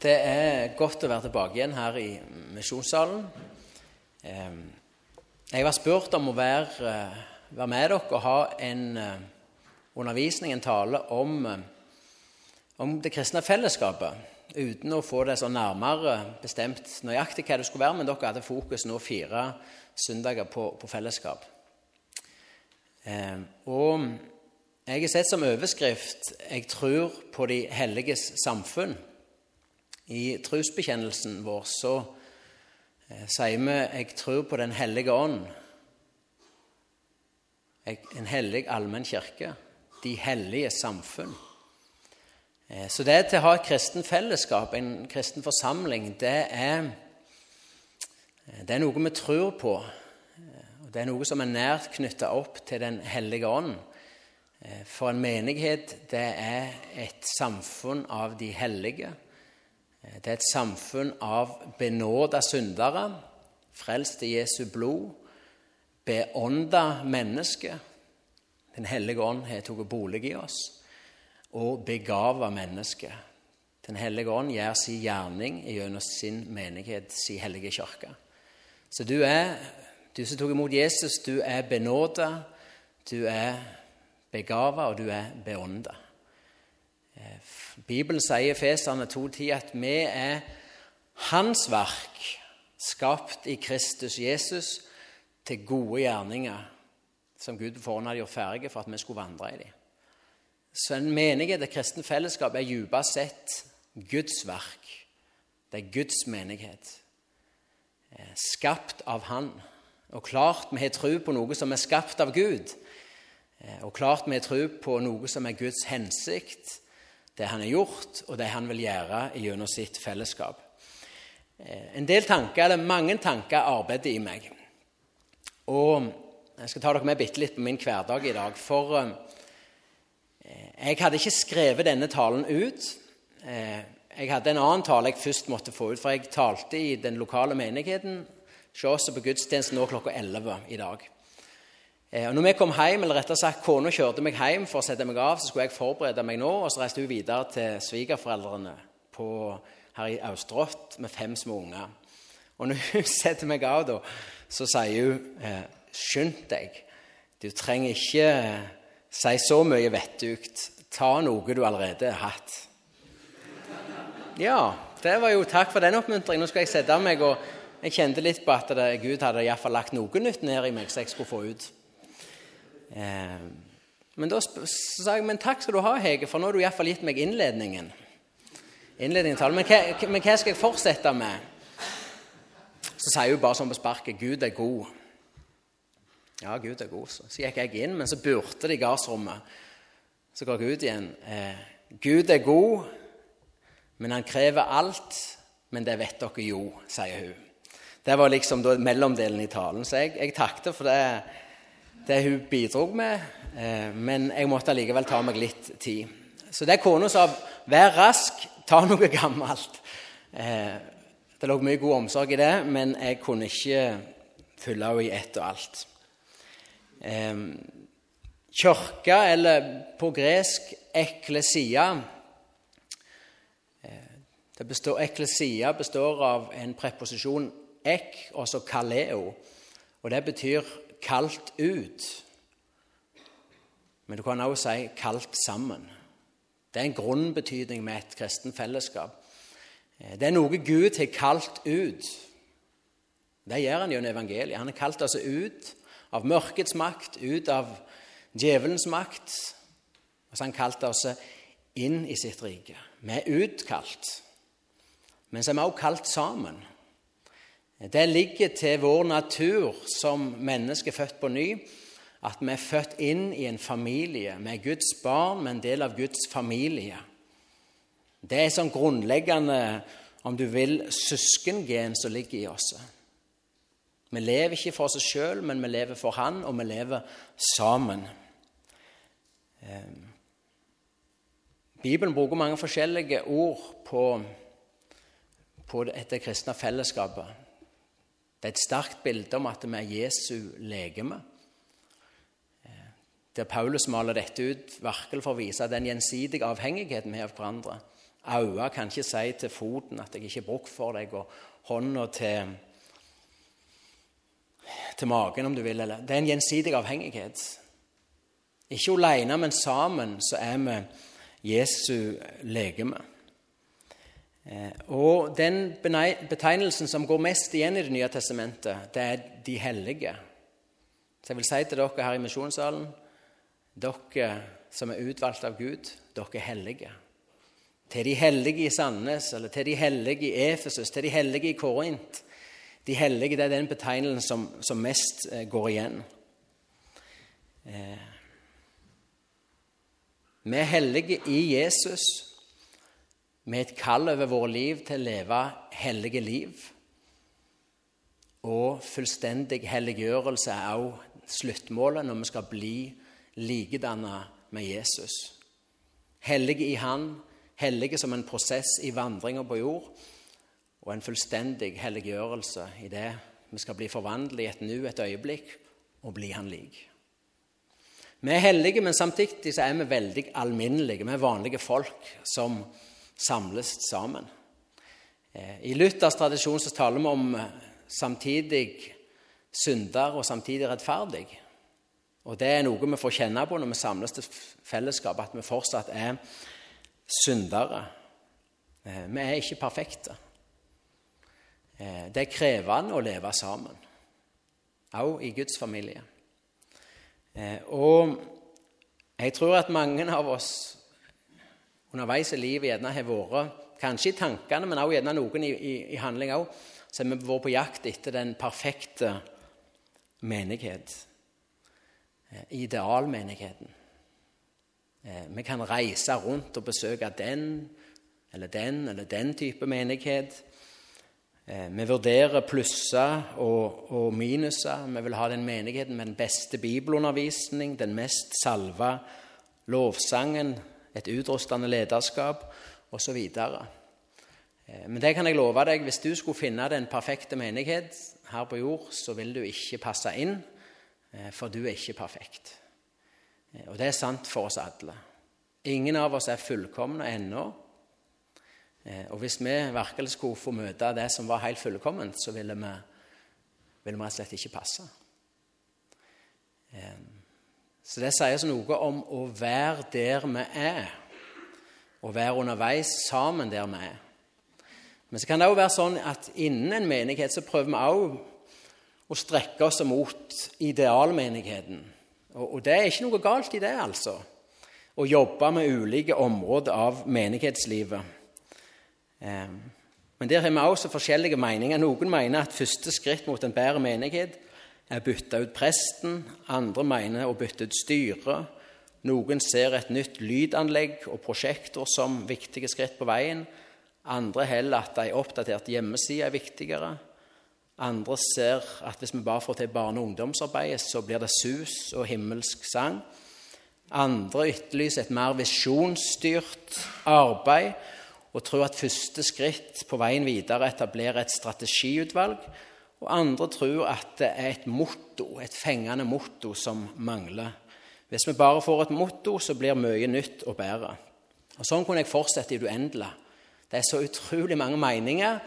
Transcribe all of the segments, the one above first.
Det er godt å være tilbake igjen her i misjonssalen. Jeg var spurt om å være, eh, være med dere og ha en eh, undervisning, en tale, om, eh, om det kristne fellesskapet. Uten å få det så nærmere bestemt nøyaktig hva det skulle være, men dere hadde fokus nå fire søndager på, på fellesskap. Og jeg har sett som overskrift 'Jeg tror på de helliges samfunn'. I trosbekjennelsen vår så eh, sier vi 'Jeg tror på Den hellige ånd'. En hellig allmenn kirke. De hellige samfunn. Eh, så det til å ha et kristen fellesskap, en kristen forsamling, det er, eh, det er noe vi tror på. Det er noe som er nært knytta opp til Den hellige ånd. For en menighet, det er et samfunn av de hellige. Det er et samfunn av benåda syndere, frelst i Jesu blod, beånda mennesker Den hellige ånd har tatt bolig i oss, og begava mennesker. Den hellige ånd gjør sin gjerning gjennom sin menighet, sin hellige kirke. Så du er, du som tok imot Jesus, du er benåda, du er begava, og du er beånda. Bibelen sier i Feserne 2,10 at vi er Hans verk, skapt i Kristus Jesus, til gode gjerninger som Gud på forhånd hadde gjort ferdige for at vi skulle vandre i dem. Så en menighet, et kristent fellesskap, er dypest sett Guds verk. Det er Guds menighet. Eh, skapt av Han. Og klart vi har tro på noe som er skapt av Gud. Eh, og klart vi har tro på noe som er Guds hensikt det han har gjort, og det han vil gjøre gjennom sitt fellesskap. Eh, en del tanker, eller mange tanker arbeider i meg. Og jeg skal ta dere med bitte litt på min hverdag i dag. For eh, jeg hadde ikke skrevet denne talen ut. Eh, jeg hadde en annen tale jeg først måtte få ut, for jeg talte i den lokale menigheten hos oss på gudstjenesten nå klokka 11 i dag. Eh, og når vi kom hjem, eller rettere sagt kona kjørte meg hjem for å sette meg av, så skulle jeg forberede meg nå, og så reiste hun videre til svigerforeldrene her i Austerått med fem små unger. Og når hun setter meg av, da, så sier hun eh, Skynd deg. Du trenger ikke eh, si så mye vettugt. Ta noe du allerede har hatt. Ja, det var jo takk for den oppmuntringen. Nå skal jeg sette meg, og jeg kjente litt på at Gud hadde iallfall lagt noe nytt ned i meg så jeg skulle få ut. Eh, men da sa jeg men takk skal du ha, Hege, for nå har du iallfall gitt meg innledningen. innledningen til men, hva, men hva skal jeg fortsette med? Så sier hun bare sånn på sparket Gud er god. Ja, Gud er god. Så, så gikk jeg inn, men så burte det i gardsrommet. Så går jeg ut igjen. Eh, Gud er god, men han krever alt. Men det vet dere jo, sier hun. Det var liksom da mellomdelen i talen. Så jeg, jeg takket for det det hun bidro med, eh, men jeg måtte allikevel ta meg litt tid. Så det kona sa, 'Vær rask, ta noe gammelt'. Eh, det lå mye god omsorg i det, men jeg kunne ikke fylle henne i ett og alt. Kirka, eller på gresk eklesia består, Eklesia består av en preposisjon ek, og så kaleo. Og det betyr kalt ut. Men du kan også si kalt sammen. Det er en grunnbetydning med et kristen fellesskap. Det er noe Gud har kalt ut. Det gjør han gjennom evangeliet. Han har kalt oss ut av mørkets makt, ut av djevelens makt. Og så har han kalt oss inn i sitt rike. Vi er utkalt. Men så er vi også kalt sammen. Det ligger til vår natur som mennesker født på ny at vi er født inn i en familie. Vi er Guds barn, men en del av Guds familie. Det er sånn grunnleggende, om du vil, søskengen som ligger i oss. Vi lever ikke for oss sjøl, men vi lever for Han, og vi lever sammen. Ehm, Bibelen bruker mange forskjellige ord på, på dette kristne fellesskapet. Det er et sterkt bilde om at vi er Jesu legeme. Eh, der Paulus maler dette ut virkelig for å vise den gjensidige avhengigheten vi har av hverandre. Øyet kan ikke si til foten at jeg ikke har bruk for deg, og hånda til, til magen, om du vil. Eller. Det er en gjensidig avhengighet. Ikke alene, men sammen så er vi Jesu legeme. Eh, og den betegnelsen som går mest igjen i Det nye testamentet, det er de hellige. Så jeg vil si til dere her i misjonssalen dere som er utvalgt av Gud, dere er hellige. Til de hellige i Sandnes, eller til de hellige i Efesus, til de hellige i Korint. De hellige det er den betegnelsen som, som mest eh, går igjen. Eh, vi er hellige i Jesus med et kall over våre liv til å leve hellige liv. Og fullstendig helliggjørelse er også sluttmålet når vi skal bli likedanna med Jesus. Hellige i Han, hellige som en prosess i vandringa på jord, og en fullstendig helliggjørelse i det vi skal bli forvandlet i et nu, et øyeblikk, og bli Han lik. Vi er hellige, men samtidig er vi veldig alminnelige. Vi er vanlige folk som samles sammen. Eh, I Luthers tradisjon så taler vi om eh, samtidig synder og samtidig rettferdig. Og Det er noe vi får kjenne på når vi samles til fellesskap, at vi fortsatt er syndere. Eh, vi er ikke perfekte. Det er krevende å leve sammen, også i Guds familie. Og jeg tror at mange av oss underveis i livet gjerne har vært, kanskje i tankene, men også gjerne noen i, i, i handling òg, så har vi vært på jakt etter den perfekte menighet. Eh, idealmenigheten. Eh, vi kan reise rundt og besøke den eller den eller den type menighet. Eh, vi vurderer plusser og, og minuser. Vi vil ha den menigheten med den beste bibelundervisning, den mest salva lovsangen, et utrustende lederskap osv. Eh, men det kan jeg love deg, hvis du skulle finne den perfekte menighet her på jord, så vil du ikke passe inn, eh, for du er ikke perfekt. Og det er sant for oss alle. Ingen av oss er fullkomne ennå. Eh, og hvis vi virkelig skulle få møte det som var helt fullkomment, så ville vi, ville vi rett og slett ikke passe. Så det sier noe om å være der vi er, og være underveis sammen der vi er. Men så kan det òg være sånn at innen en menighet så prøver vi òg å strekke oss mot idealmenigheten. Og, det er ikke noe galt i det, altså. Å jobbe med ulike områder av menighetslivet. Ehm, men der har vi også forskjellige meninger. Noen mener at første skritt mot en bedre menighet å bytte ut presten. Andre mener å bytte ut styret. Noen ser et nytt lydanlegg og prosjekter som viktige skritt på veien. Andre heller at ei oppdatert hjemmeside er viktigere. Andre ser at hvis vi bare får til barne- og ungdomsarbeidet, så blir det sus og himmelsk sang. Andre etterlyser et mer visjonsstyrt arbeid og tror at første skritt på veien videre etablerer et strategiutvalg. Og andre tror at det er et motto, et fengende motto som mangler. Hvis vi bare får et motto, så blir mye nytt og bedre. Og Sånn kunne jeg fortsette i det uendelige. Det er så utrolig mange meninger,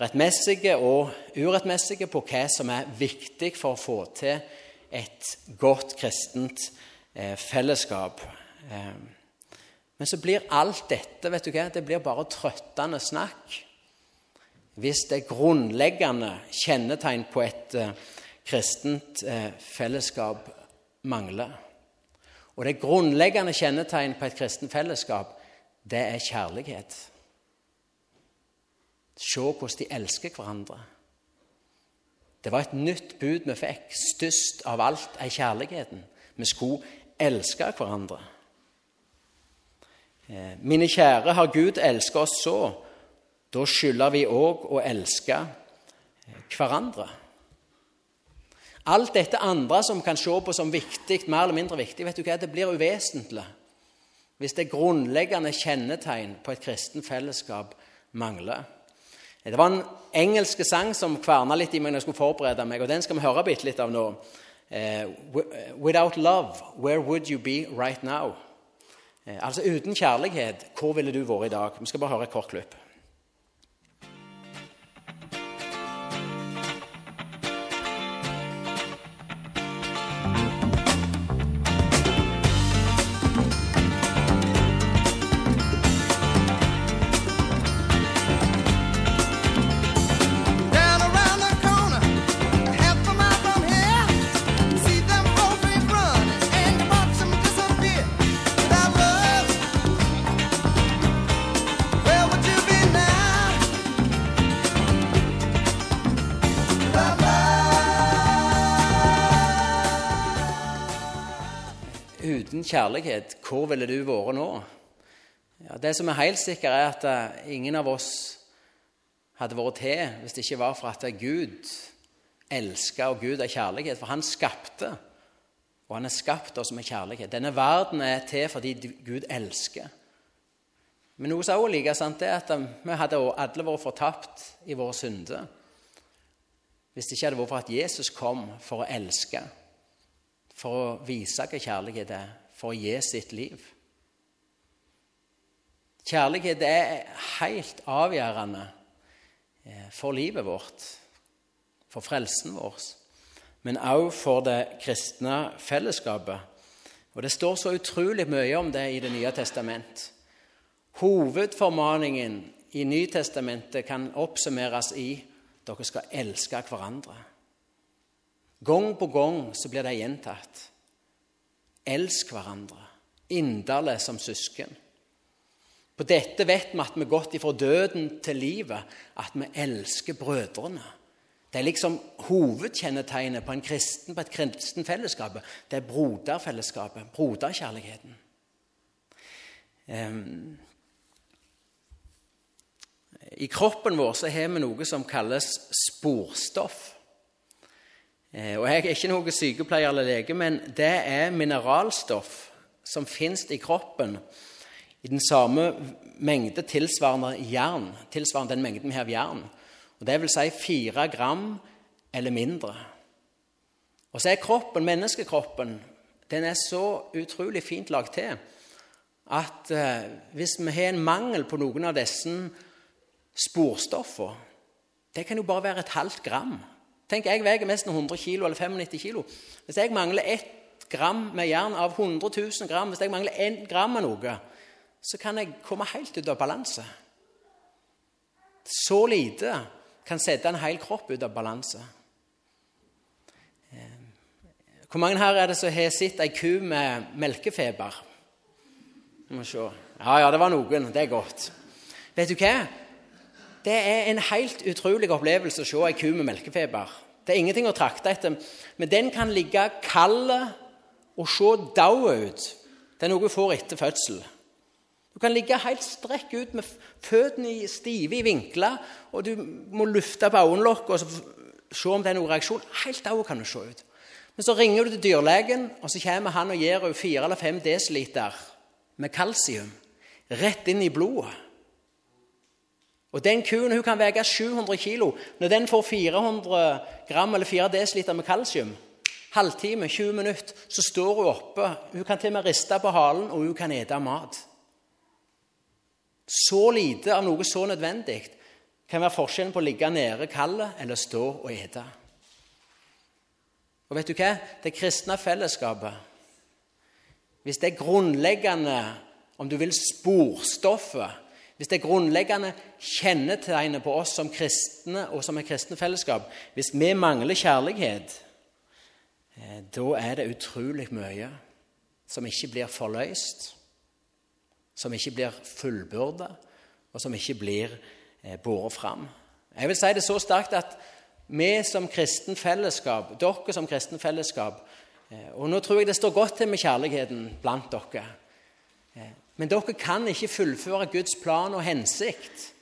rettmessige og urettmessige, på hva som er viktig for å få til et godt kristent eh, fellesskap. Eh, men så blir alt dette vet du hva, det blir bare trøttende snakk hvis det grunnleggende kjennetegn på et eh, kristent eh, fellesskap mangler. Og det grunnleggende kjennetegn på et kristent fellesskap, det er kjærlighet. Se hvordan de elsker hverandre. Det var et nytt bud vi fikk. Størst av alt er kjærligheten. Vi skulle elske hverandre. Eh, mine kjære, har Gud elsket oss så, da skylder vi òg å elske hverandre. Alt dette andre som kan se på som viktig, mer eller mindre viktig, vet du hva, det blir uvesentlig hvis det grunnleggende kjennetegn på et kristen fellesskap mangler. Det var en engelsk sang som kverna litt i meg når jeg skulle forberede meg, og den skal vi høre bitte litt av nå. Eh, Without love, where would you be right now? Eh, altså uten kjærlighet, hvor ville du vært i dag? Vi skal bare høre et kort klipp. Uten kjærlighet, hvor ville du vært nå? Ja, det som er helt sikkert, er at eh, ingen av oss hadde vært til hvis det ikke var for at Gud elsker, og Gud er kjærlighet. For han skapte, og han har skapt oss med kjærlighet. Denne verden er til fordi Gud elsker. Men noe som også er like sant, er at eh, vi hadde alle vært fortapt i våre synder. Hvis det ikke hadde vært for at Jesus kom for å elske, for å vise hva kjærlighet er, for å gi sitt liv. Kjærlighet er helt avgjørende eh, for livet vårt, for frelsen vår, men også for det kristne fellesskapet. Og Det står så utrolig mye om det i Det nye testament. Hovedformaningen i Nytestamentet kan oppsummeres i dere skal elske hverandre. Gang på gang så blir det gjentatt. Elsk hverandre, inderlig som søsken. På dette vet vi at vi har gått ifra døden til livet, at vi elsker brødrene. Det er liksom hovedkjennetegnet på, en kristen, på et kristen fellesskap. Det er broderfellesskapet, broderkjærligheten. Um, I kroppen vår så har vi noe som kalles sporstoff. Eh, Og Jeg er ikke noen sykepleier eller lege, men det er mineralstoff som finnes i kroppen i den samme mengde tilsvarende jern, tilsvarende den mengden vi har av jern. Og Det vil si fire gram eller mindre. Og så er kroppen, menneskekroppen, den er så utrolig fint lagd til at eh, hvis vi har en mangel på noen av disse sporstoffene Det kan jo bare være et halvt gram. Tenk, Jeg veier nesten 100 kilo, eller 95 kilo. Hvis jeg mangler 1 gram med jern av 100 000 gram, hvis jeg mangler 1 gram av noe, så kan jeg komme helt ut av balanse. Så lite kan sette en hel kropp ut av balanse. Eh, Hvor mange her er det som har sett ei ku med melkefeber? Vi må se. Ja, ja, det var noen. Det er godt. Vet du hva? Det er en helt utrolig opplevelse å se ei ku med melkefeber. Det er ingenting å trakte etter, men den kan ligge kald og se død ut. Det er noe du får etter fødsel. Du kan ligge helt strekk ut med føttene stive i vinkler, og du må lufte på øyenlokket og se om det er noen reaksjon. Helt død kan du se ut. Men så ringer du til dyrlegen, og så kommer han og gir henne fire eller fem desiliter med kalsium rett inn i blodet. Og Den kuen hun kan veie 700 kilo. Når den får 400 gram eller 4 dl med kalsium, halvtime, 20 minutter, så står hun oppe. Hun kan til og med riste på halen, og hun kan ete mat. Så lite av noe så nødvendig kan være forskjellen på å ligge nede kald eller stå og ete. Og vet du hva? Det kristne fellesskapet, hvis det er grunnleggende, om du vil, sporstoffet hvis det er grunnleggende kjennetegnet på oss som kristne og som et kristne fellesskap Hvis vi mangler kjærlighet, eh, da er det utrolig mye som ikke blir forløst, som ikke blir fullbyrda, og som ikke blir eh, båret fram. Jeg vil si det så sterkt at vi som kristen fellesskap, dere som kristen fellesskap eh, Og nå tror jeg det står godt til med kjærligheten blant dere. Men dere kan ikke fullføre Guds plan og hensikt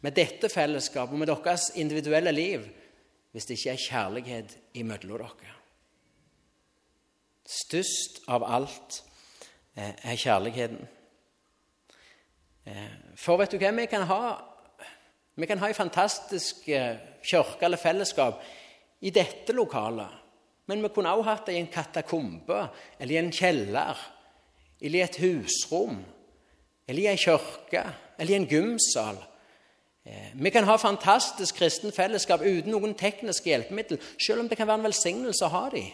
med dette fellesskapet og med deres individuelle liv hvis det ikke er kjærlighet imellom dere. Størst av alt eh, er kjærligheten. Eh, For vet du hva? Vi kan ha, vi kan ha en fantastisk eh, kirke eller fellesskap i dette lokalet. Men vi kunne også hatt det i en katakombe eller i en kjeller eller i et husrom, eller i ei kirke, eller i en gymsal. Eh, Vi kan ha fantastisk kristen fellesskap uten noen tekniske hjelpemiddel, selv om det kan være en velsignelse å ha dem.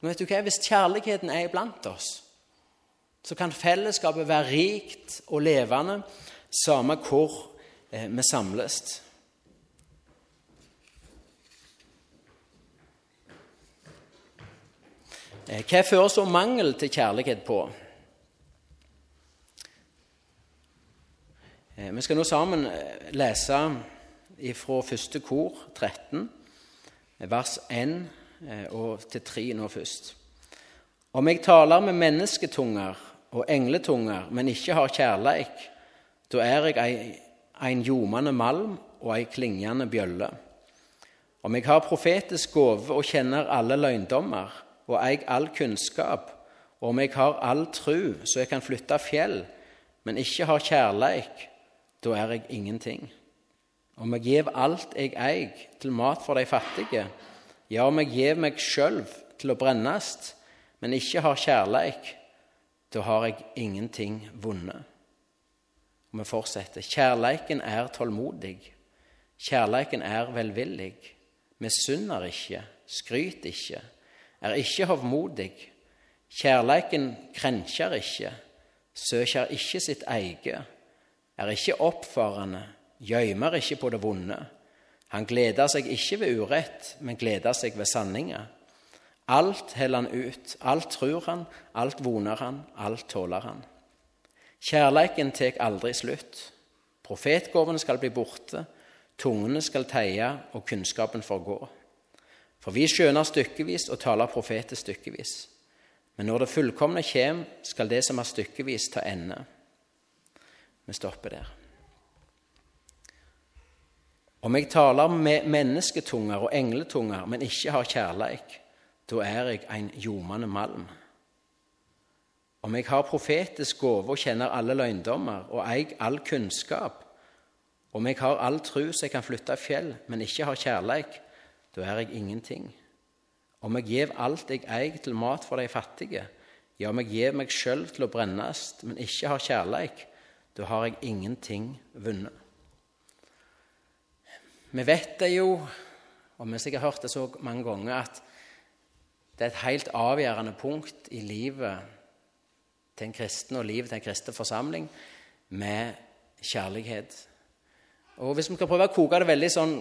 Men vet du hva? Hvis kjærligheten er iblant oss, så kan fellesskapet være rikt og levende, samme hvor eh, vi samles. Hva fører så mangel til kjærlighet på? Eh, Vi skal nå sammen eh, lese fra første kor 13, vers 1 eh, og til 3 nå først. Om jeg taler med mennesketunger og engletunger, men ikke har kjærleik, da er jeg en ljomande malm og ei klingende bjølle. Om jeg har profetisk gåve og kjenner alle løgndommer, og eig all kunnskap, og om jeg har all tru, så jeg kan flytte fjell, men ikke har kjærleik, da er jeg ingenting. Om jeg gjev alt jeg eig til mat for de fattige, ja, om jeg gjev meg sjølv til å brennast, men ikke har kjærleik, da har jeg ingenting vunnet. Og vi fortsetter. Kjærleiken er tålmodig. Kjærleiken er velvillig. Misunner ikke, skryter ikke, er ikke hovmodig. Kjærleiken krenkjer ikke, søker ikke sitt eige, er ikke oppfarende, gjøymer ikke på det vonde. Han gleder seg ikke ved urett, men gleder seg ved sanninga. Alt heller han ut, alt tror han, alt voner han, alt tåler han. Kjærleiken tek aldri slutt. Profetgåvene skal bli borte, tungene skal teie, og kunnskapen forgå. For vi skjønner stykkevis og taler profeter stykkevis. Men når det fullkomne kommer, skal det som er stykkevis, ta ende. Vi stopper der. Om jeg taler med mennesketunger og engletunger, men ikke har kjærleik, da er jeg en ljomende malm. Om jeg har profetisk gåve og kjenner alle løgndommer og eier all kunnskap, om jeg har all tru så jeg kan flytte fjell, men ikke har kjærleik, da er jeg ingenting. Om jeg gjev alt jeg eier til mat for de fattige, ja, om jeg gjev meg sjøl til å brennes, men ikke har kjærleik, da har jeg ingenting vunnet. Vi vet det jo, og vi har sikkert hørt det så mange ganger, at det er et helt avgjørende punkt i livet til en kristen og livet til en kristen forsamling med kjærlighet. Og Hvis vi skal prøve å koke det veldig sånn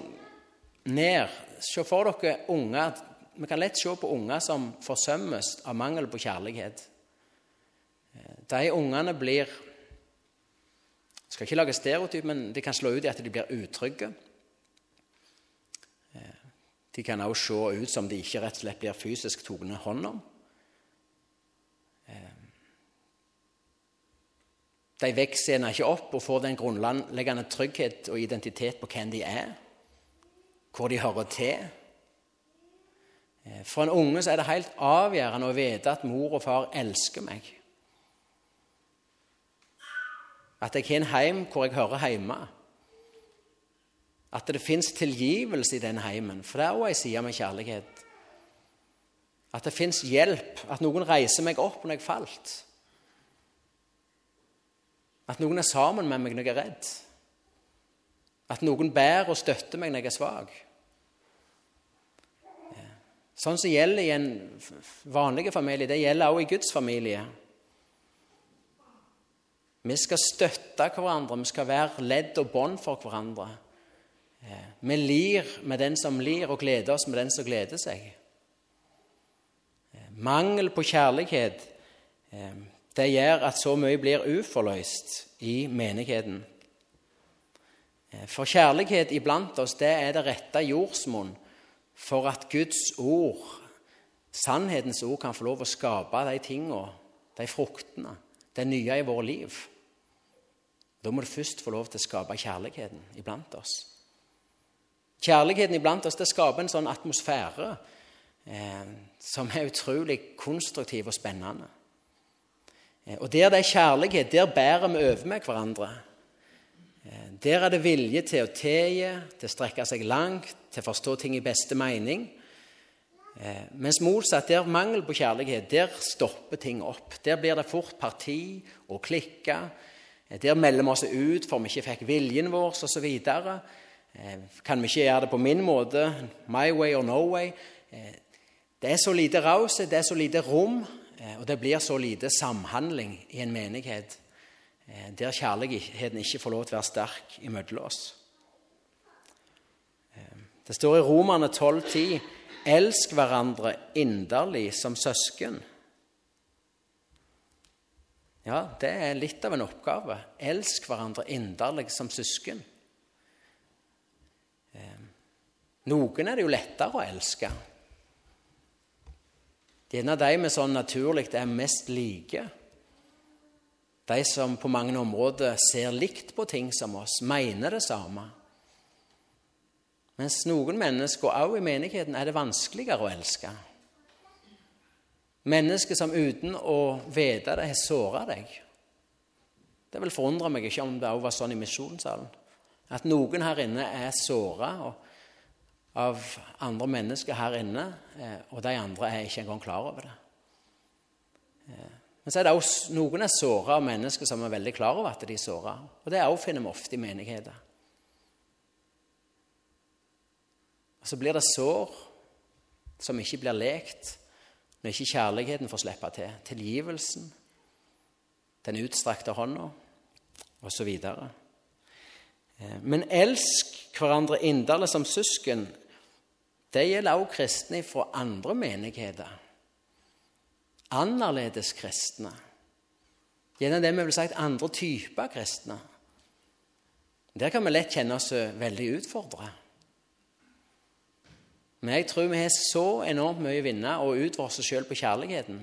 ned Se for dere unger Vi kan lett se på unger som forsømmes av mangel på kjærlighet. De ungene blir jeg skal ikke lage stereotyp, men de kan slå ut i at de blir utrygge. De kan også se ut som de ikke rett og slett blir fysisk tatt hånd om. De vokser ikke opp og får den grunnleggende trygghet og identitet på hvem de er, hvor de hører til. For en unge så er det helt avgjørende å vite at mor og far elsker meg. At jeg har en heim hvor jeg hører hjemme. At det fins tilgivelse i den heimen, for det er òg ei side med kjærlighet. At det fins hjelp, at noen reiser meg opp når jeg falt. At noen er sammen med meg når jeg er redd. At noen bærer og støtter meg når jeg er svak. Sånn som gjelder i en vanlig familie, det gjelder også i Guds familie. Vi skal støtte hverandre, vi skal være ledd og bånd for hverandre. Vi lir med den som lir, og gleder oss med den som gleder seg. Mangel på kjærlighet det gjør at så mye blir uforløst i menigheten. For kjærlighet iblant oss, det er det rette jordsmonn for at Guds ord, sannhetens ord, kan få lov å skape de tingene, de fruktene, det nye i våre liv. Da må det først få lov til å skape kjærligheten iblant oss. Kjærligheten iblant oss det skaper en sånn atmosfære eh, som er utrolig konstruktiv og spennende. Eh, og der det er kjærlighet, der bærer vi over med hverandre. Eh, der er det vilje til å tilgi, til å strekke seg langt, til å forstå ting i beste mening. Eh, mens motsatt, der mangel på kjærlighet, der stopper ting opp. Der blir det fort parti og klikke. Eh, Der melder vi oss ut for vi ikke fikk viljen vår, osv. Eh, Kan vi ikke gjøre det på min måte? My way or no way? Eh, Det er så lite raushet, det er så lite rom, eh, og det blir så lite samhandling i en menighet eh, der kjærligheten ikke får lov til å være sterk imellom oss. Det står i Romerne 12,10.: Elsk hverandre inderlig som søsken. Ja, det er litt av en oppgave. Elsk hverandre inderlig som søsken. Eh, Noen er det jo lettere å elske. Gjerne de vi sånn naturlig er mest like. De som på mange områder ser likt på ting som oss, mener det samme. Mens noen mennesker, også i menigheten, er det vanskeligere å elske. Mennesker som uten å vite det, har såra deg. Det vil forundre meg ikke om det også var sånn i misjonssalen. At noen her inne er såra av andre mennesker her inne, eh, og de andre er ikke engang klar over det. Eh, Men så er det også noen er såra av mennesker som er veldig klar over at de er såra. Og det også finner vi ofte i menigheter. Og så blir det sår som ikke blir lekt når ikke kjærligheten får slippe til. Tilgivelsen, den utstrakte hånda, osv. Eh, Men elsk hverandre inderlig som søsken. Det gjelder også kristne fra andre menigheter. Annerledes kristne. Gjennom det vi vil sagt andre typer kristne. Der kan vi lett kjenne oss veldig utfordra. Men jeg tror vi har så enormt mye å vinne og utfordre oss sjøl på kjærligheten.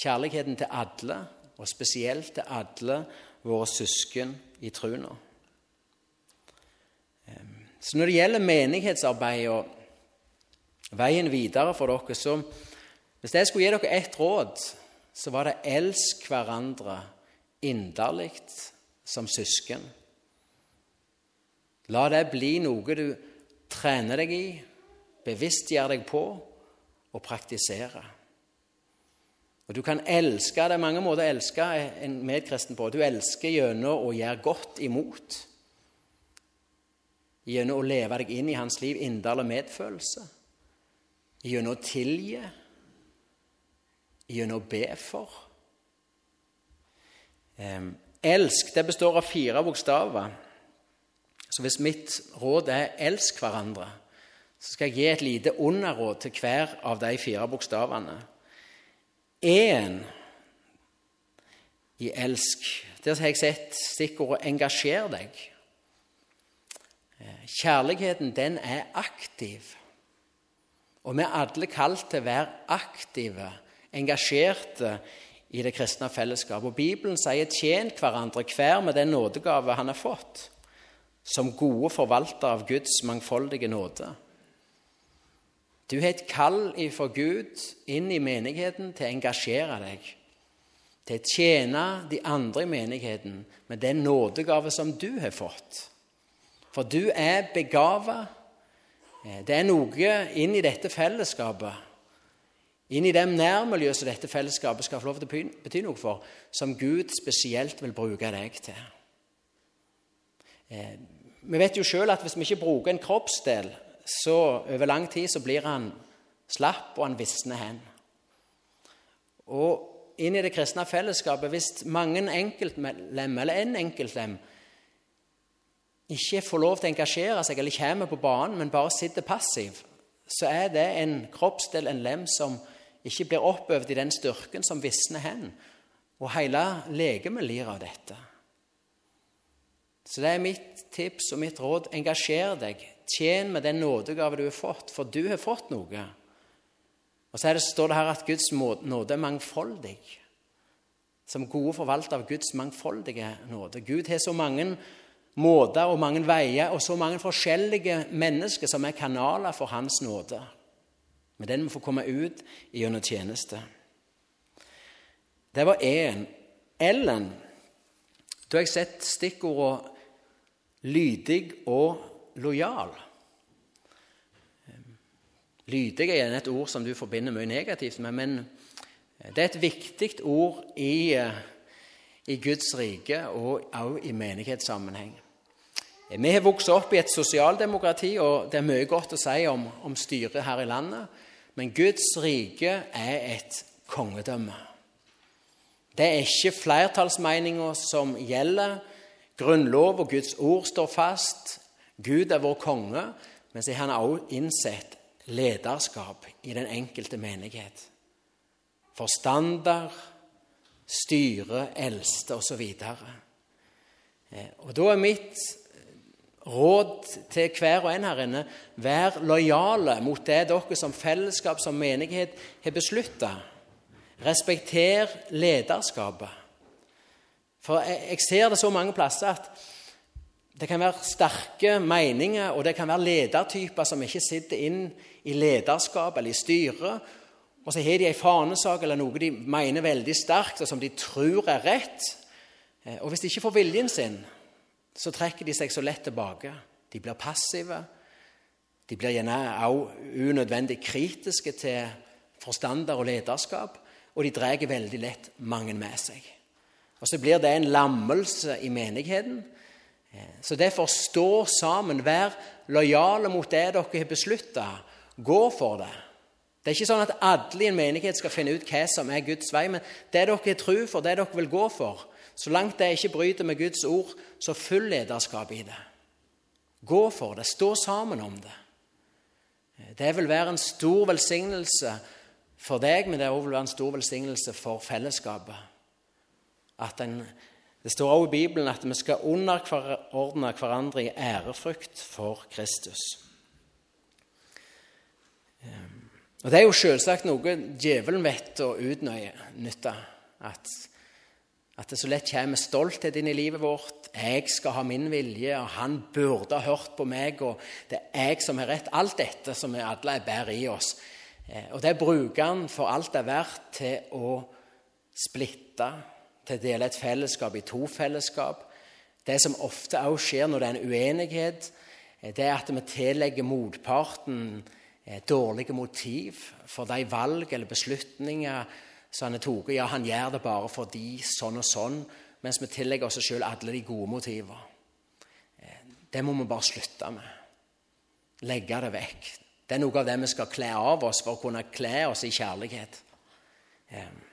Kjærligheten til alle, og spesielt til alle våre søsken i trua. Så når det gjelder menighetsarbeid og veien videre for dere, så hvis jeg skulle gi dere ett råd, så var det elsk hverandre inderlig som søsken. La det bli noe du trener deg i, bevisstgjør deg på og praktisere. Og Du kan elske det er mange måter å elske en medkristen på. Du elsker gjennom å gjøre godt imot. Gjennom å leve deg inn i hans liv, inderlig medfølelse. Gjennom å tilgi. Gjennom å be for. Um, Elsk det består av fire bokstaver. Så hvis mitt råd er 'elsk hverandre', så skal jeg gi et lite underråd til hver av de fire bokstavene. En i elsk. Der har jeg sett stikkordet 'engasjer deg'. Kjærligheten, den er aktiv. Og vi er alle kalt til å være aktive, engasjerte i det kristne fellesskapet. Og Bibelen sier 'tjen hverandre hver med den nådegave han har fått', som gode forvaltere av Guds mangfoldige nåde. Du har et kall fra Gud inn i menigheten til å engasjere deg, til å tjene de andre i menigheten med den nådegave som du har fått. For du er begava. Det er noe inn i dette fellesskapet, inn i det nærmiljøet som dette fellesskapet skal få lov til å bety noe for, som Gud spesielt vil bruke deg til. Eh, Vi vet jo sjøl at hvis vi ikke bruker en kroppsdel, så over lang tid så blir han slapp, og han visner hen. Og inn i det kristne fellesskapet, hvis mange enkeltlem, eller en enkeltlem, ikke får lov til å engasjere seg eller kommer på banen, men bare sitter passiv, så er det en kroppsdel, en lem, som ikke blir oppøvd i den styrken som visner hen. Og hele legemet lir av dette. Så det er mitt tips og mitt råd. Engasjer deg. Tjen med den nådegave du har fått, for du har fått noe. Og så det, står det her at Guds nåde er mangfoldig. Som gode forvalter av Guds mangfoldige nåde. Gud har så mange måter og mange veier og så mange forskjellige mennesker som er kanaler for Hans nåde. Men den må få komme ut gjennom tjeneste. Det var én. Ellen. Da har jeg sett stikkordene lydig og lojal. Lydig er et ord som du forbinder mye negativt med, men det er et viktig ord i, eh, i Guds rike og også i menighetssammenheng. Vi har vokst opp i et sosialdemokrati, og det er mye godt å si om, om styret her i landet. Men Guds rike er et kongedømme. Det er ikke flertallsmeninga som gjelder. Grunnlov og Guds ord står fast. Gud er vår konge, men så har han også innsett lederskap i den enkelte menighet. Forstander, styre, eldste osv. Eh, og da er mitt råd til hver og en her inne vær lojale mot det dere som fellesskap, som menighet, har beslutta. Respekter lederskapet. For jeg, ser det så mange plasser at det kan være sterke meninger, og det kan være ledertyper som ikke sitter inn i lederskap eller i styret. Og så har de en fanesak eller noe de mener veldig sterkt, og som de tror er rett. Eh, og hvis de ikke får viljen sin, så trekker de seg så lett tilbake. De blir passive. De blir gjerne også unødvendig kritiske til forstander og lederskap, og de drar veldig lett mange med seg. Og Så blir det en lammelse i menigheten. Så derfor stå sammen, vær lojale mot det dere har beslutta. Gå for det. Det er ikke sånn at alle i en menighet skal finne ut hva som er Guds vei, men det dere har tro for, det dere vil gå for, så langt det ikke bryter med Guds ord, så følg lederskap i det. Gå for det. Stå sammen om det. Det vil være en stor velsignelse for deg, men det vil også være en stor velsignelse for fellesskapet. At en, det står også i Bibelen at vi skal underordne hverandre i ærefrykt for Kristus. Og Det er jo selvsagt noe djevelen vet å utnytte. At at det så lett kommer stolthet inn i livet vårt. 'Jeg skal ha min vilje, og han burde ha hørt på meg.' og 'Det er jeg som har rett.' Alt dette som vi alle bærer i oss. Eh, og det bruker han for alt det er verdt til å splitte, til å dele et fellesskap i to fellesskap. Det som ofte også skjer når det er en uenighet, eh, det er at vi tillegger motparten eh, dårlige motiv for de valg eller beslutninger som han har tatt. Ja, han gjør det bare fordi sånn og sånn, mens vi tillegger oss sjøl alle de gode motiver. Eh, det må vi bare slutte med. Legge det vekk. Det er noe av det vi skal kle av oss for å kunne kle oss i kjærlighet. Eh,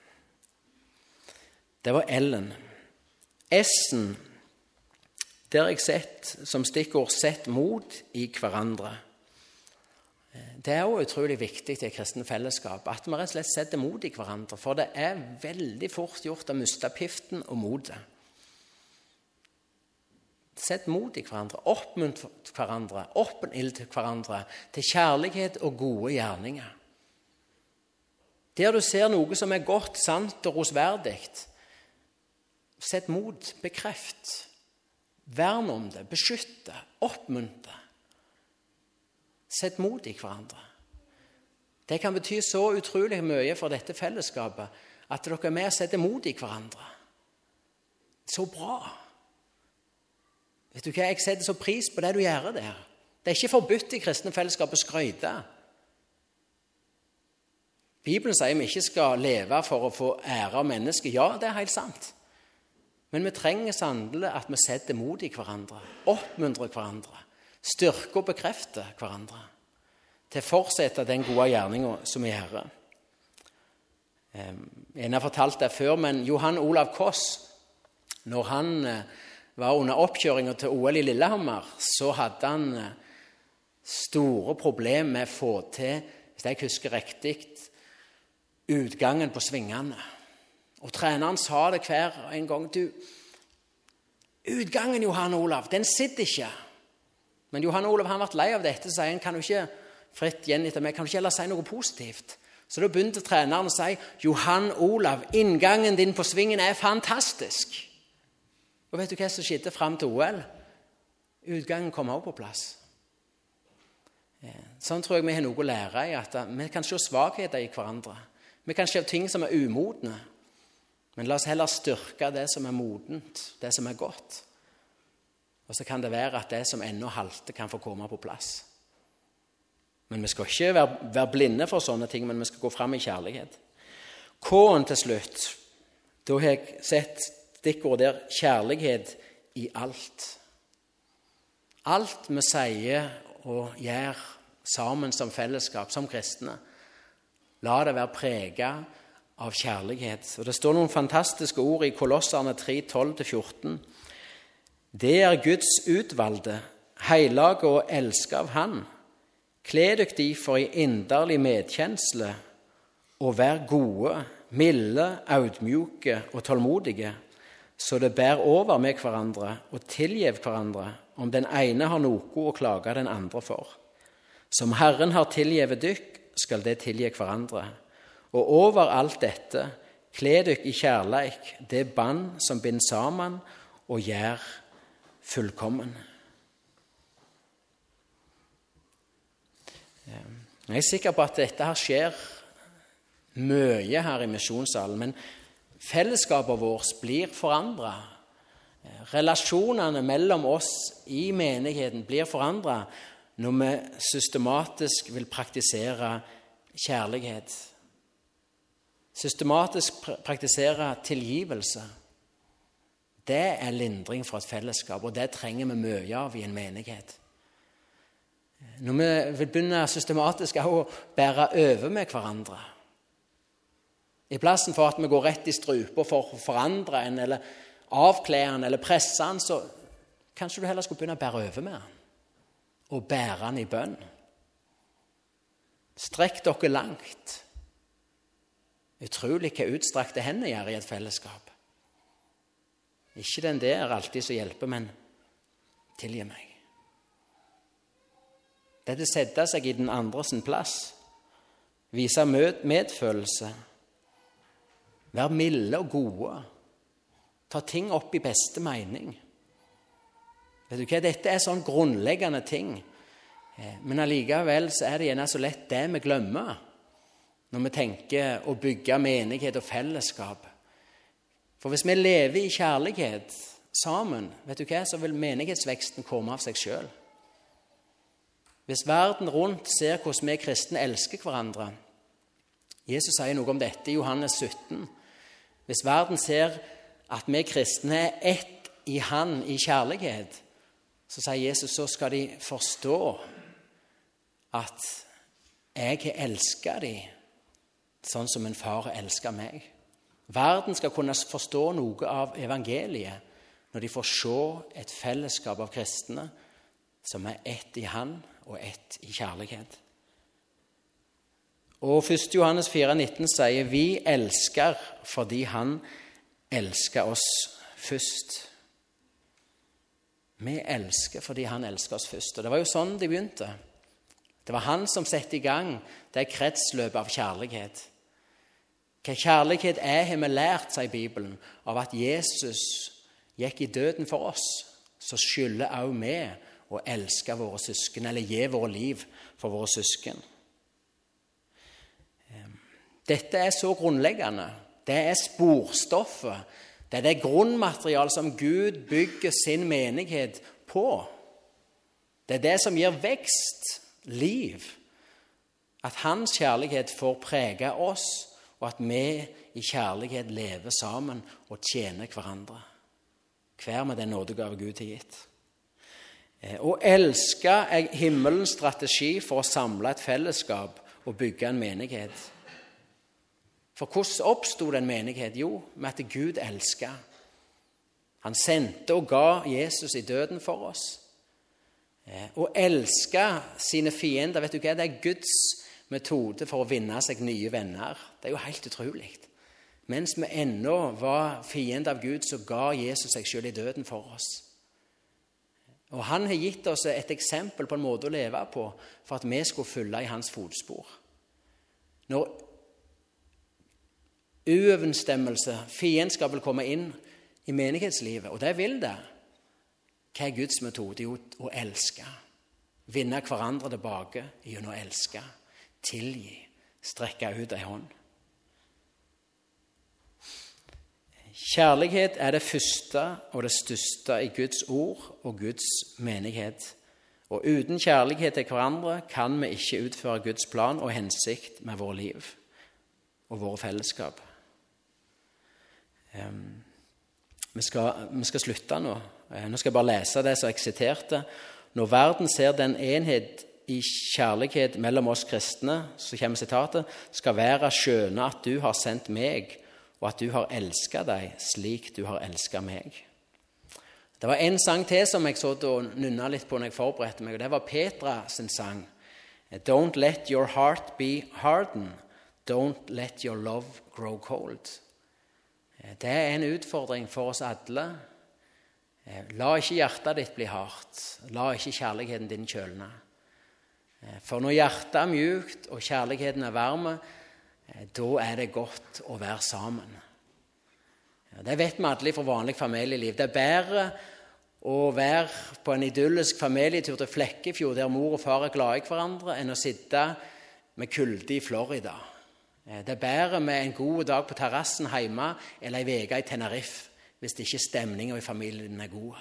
det var L-en. S-en, der har jeg sett som stikkord 'sett mot i hverandre'. Det er også utrolig viktig i et kristent fellesskap at vi rett og slett setter mot i hverandre. For det er veldig fort gjort å miste piften og motet. Sett mot i hverandre, oppmuntre hverandre, åpen til hverandre, til kjærlighet og gode gjerninger. Der du ser noe som er godt, sant og rosverdig, sett mot, bekreft. Vern om det, beskytte, oppmuntre. Sett mot i hverandre. Det kan bety så utrolig mye for dette fellesskapet at dere er med og setter mot i hverandre. Så bra! Vet du hva, Jeg setter så pris på det du gjør der. Det er ikke forbudt i kristne fellesskap å skryte. Bibelen sier vi ikke skal leve for å få ære av mennesker. Ja, det er helt sant. Men vi trenger sannelig at vi setter mot i hverandre, oppmuntrer hverandre styrker og bekrefter hverandre til å fortsette den gode gjerninga som vi gjør. En har fortalt det før, men Johan Olav Koss, når han eh, var under oppkjøringa til OL i Lillehammer, så hadde han eh, store problemer med å få til, hvis jeg husker riktig, utgangen på svingene. Og treneren sa det hver en gang. Du, utgangen, Johan Olav, den sitter ikke. Men Johan Olav han ble lei av dette, så han kan du ikke fritt gjengitt meg, kan du ikke heller si noe positivt? Så da begynte treneren å si Johan Olav, inngangen din på svingen er fantastisk. Og vet du hva som skjedde fram til OL? Utgangen kom også på plass. Sånn tror jeg vi har noe å lære i. at Vi kan se svakheter i hverandre. Vi kan se ting som er umodne. Men la oss heller styrke det som er modent, det som er godt. Og så kan det være at det som ennå halter, kan få komme på plass. Men vi skal ikke være, være blinde for sånne ting, men vi skal gå fram i kjærlighet. K-en til slutt. Da har jeg sett stikkordet der 'kjærlighet i alt'. Alt vi sier og gjør sammen som fellesskap, som kristne, la det være prega av kjærlighet. Og Det står noen fantastiske ord i Kolosserne 3, 12-14. Det er Guds utvalgte, hellige og elska av Han. Kle dere derfor i inderlig medkjensle og vær gode, milde, audmjuke og tålmodige, så det bærer over med hverandre og tilgjev hverandre om den ene har noe å klage den andre for. Som Herren har tilgjevet dykk, skal det tilgi hverandre. Og over alt dette, kle dykk i kjærleik, det bånd som binder sammen og gjør fullkommen. Jeg er sikker på at dette her skjer mye her i misjonssalen, men fellesskapet vårt blir forandra. Relasjonene mellom oss i menigheten blir forandra når vi systematisk vil praktisere kjærlighet. Systematisk praktisere tilgivelse. Det er lindring for et fellesskap, og det trenger vi mye av i en menighet. Når vi vil begynne systematisk å bære over med hverandre I plassen for at vi går rett i strupa for å forandre en, eller avkle en, eller presse en, så kanskje du heller skulle begynne å bære over med han. Og bære han i bønn. Strekk dere langt. Utrolig hva utstrakte hender gjør i et fellesskap. Ikke den der alltid som hjelper, men tilgi meg. Dette sette seg i den andre sin plass, vise medfølelse, være milde og gode, ta ting opp i beste mening. Vet du hva, Dette er sånn grunnleggende ting, Eh, men allikevel så er det gjerne så lett det vi glemmer når vi tenker å bygge menighet og fellesskap. For hvis vi lever i kjærlighet sammen, vet du hva, så vil menighetsveksten komme av seg sjøl. Hvis verden rundt ser hvordan vi kristne elsker hverandre Jesus sier noe om dette i Johannes 17. Hvis verden ser at vi kristne er ett i Han i kjærlighet, så sier Jesus så skal de forstå at jeg har elska dem sånn som en far elsker meg. Verden skal kunne forstå noe av evangeliet når de får se et fellesskap av kristne som er ett i Han og ett i kjærlighet. Og 1. Johannes 4,19 sier vi elsker fordi Han elsker oss først. Vi elsker fordi Han elsker oss først. Og Det var jo sånn de begynte. Det var Han som satte i gang det kretsløpet av kjærlighet. Hva kjærlighet er, har vi lært, sier Bibelen, av at Jesus gikk i døden for oss. Så skylder også vi å elske våre søsken, eller gi våre liv for våre søsken. Dette er så grunnleggende. Det er sporstoffet. Det er det grunnmaterialet som Gud bygger sin menighet på. Det er det som gir vekst, liv. At Hans kjærlighet får prege oss, og at vi i kjærlighet lever sammen og tjener hverandre. Hver med den nådegave Gud har gitt. Eh, Å elske er himmelens strategi for å samle et fellesskap og bygge en menighet. For hvordan oppsto den menighet? Jo, med at Gud elska. Han sendte og ga Jesus i døden for oss. Eh, Å elske sine fiender, vet du hva? det er Guds metode for å vinne seg nye venner. Det er jo helt utrolig. Mens vi ennå var fiender av Gud, så ga Jesus seg selv i døden for oss. Og Han har gitt oss et eksempel på en måte å leve på for at vi skulle følge i hans fotspor. Når uoverensstemmelse, fiendskap, vil komme inn i menighetslivet, og det vil det, hva er Guds metode? Jo, å elske. Vinne hverandre tilbake gjennom å elske. Tilgi. Strekke ut ei hånd. Kjærlighet er det første og det største i Guds ord og Guds menighet. Og uten kjærlighet til hverandre kan vi ikke utføre Guds plan og hensikt med vårt liv og våre fellesskap. Um, vi, skal, vi skal slutte nå. Eh, Nå skal jeg bare lese det som jeg siterte. Når verden ser den enhet i kjærlighet mellom oss kristne, så kommer sitatet, skal være skjønne at du har sendt meg, og at du har elska deg slik du har elska meg. Det var en sang til som jeg så og nynna litt på når jeg forberedte meg, og det var Petra sin sang. Don't let your heart be hardened. Don't let your love grow cold. Det er en utfordring for oss alle. Eh, La ikke hjertet ditt bli hardt. La ikke kjærligheten din kjølne. Eh, For når hjertet er mjukt og kjærligheten er varm, da er det godt å være sammen. Det vet vi alle fra vanlig familieliv. Det er bedre å være på en idyllisk familietur til Flekkefjord der mor og far er glade i hverandre, enn å sitte med kulde i Florida. Eh, Det er bedre med en god dag på terrassen hjemme eller ei uke i Tenerife hvis ikke stemninga i familien er god.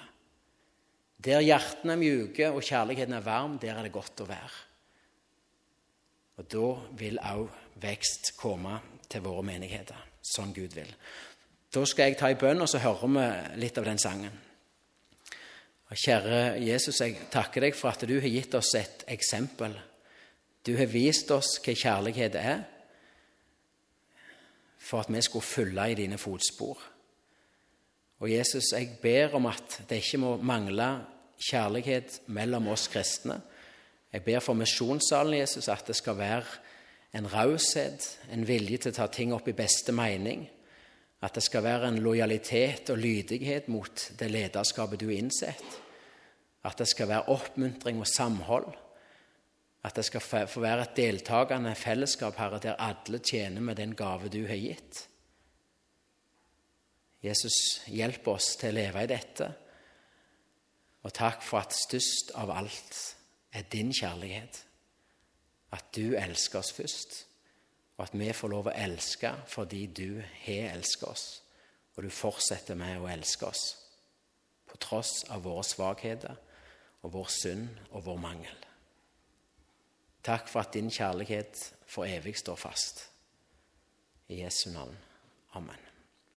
Der hjertene er mjuke og kjærligheten er varm, der er det godt å være. Og da vil òg vekst komme til våre menigheter, sånn Gud vil. Da skal jeg ta en bønn, og så hører vi litt av den sangen. Og Kjære Jesus, jeg takker deg for at du har gitt oss et eksempel. Du har vist oss hva kjærlighet er, for at vi skulle følge i dine fotspor. Og Jesus, jeg ber om at det ikke må mangle kjærlighet mellom oss kristne. Jeg ber for misjonssalen, Jesus, at det skal være en raushet, en vilje til å ta ting opp i beste mening. At det skal være en lojalitet og lydighet mot det lederskapet du har innsett. At det skal være oppmuntring og samhold. At det skal få være et deltakende fellesskap, Herre, der alle tjener med den gave du har gitt. Jesus, hjelp oss til å leve i dette. Og takk for at størst av alt er din kjærlighet. At du elsker oss først, og at vi får lov å elske fordi du har elsket oss, og du fortsetter med å elske oss på tross av våre svakheter og vår synd og vår mangel. Takk for at din kjærlighet for evig står fast. I Jesu navn. Amen.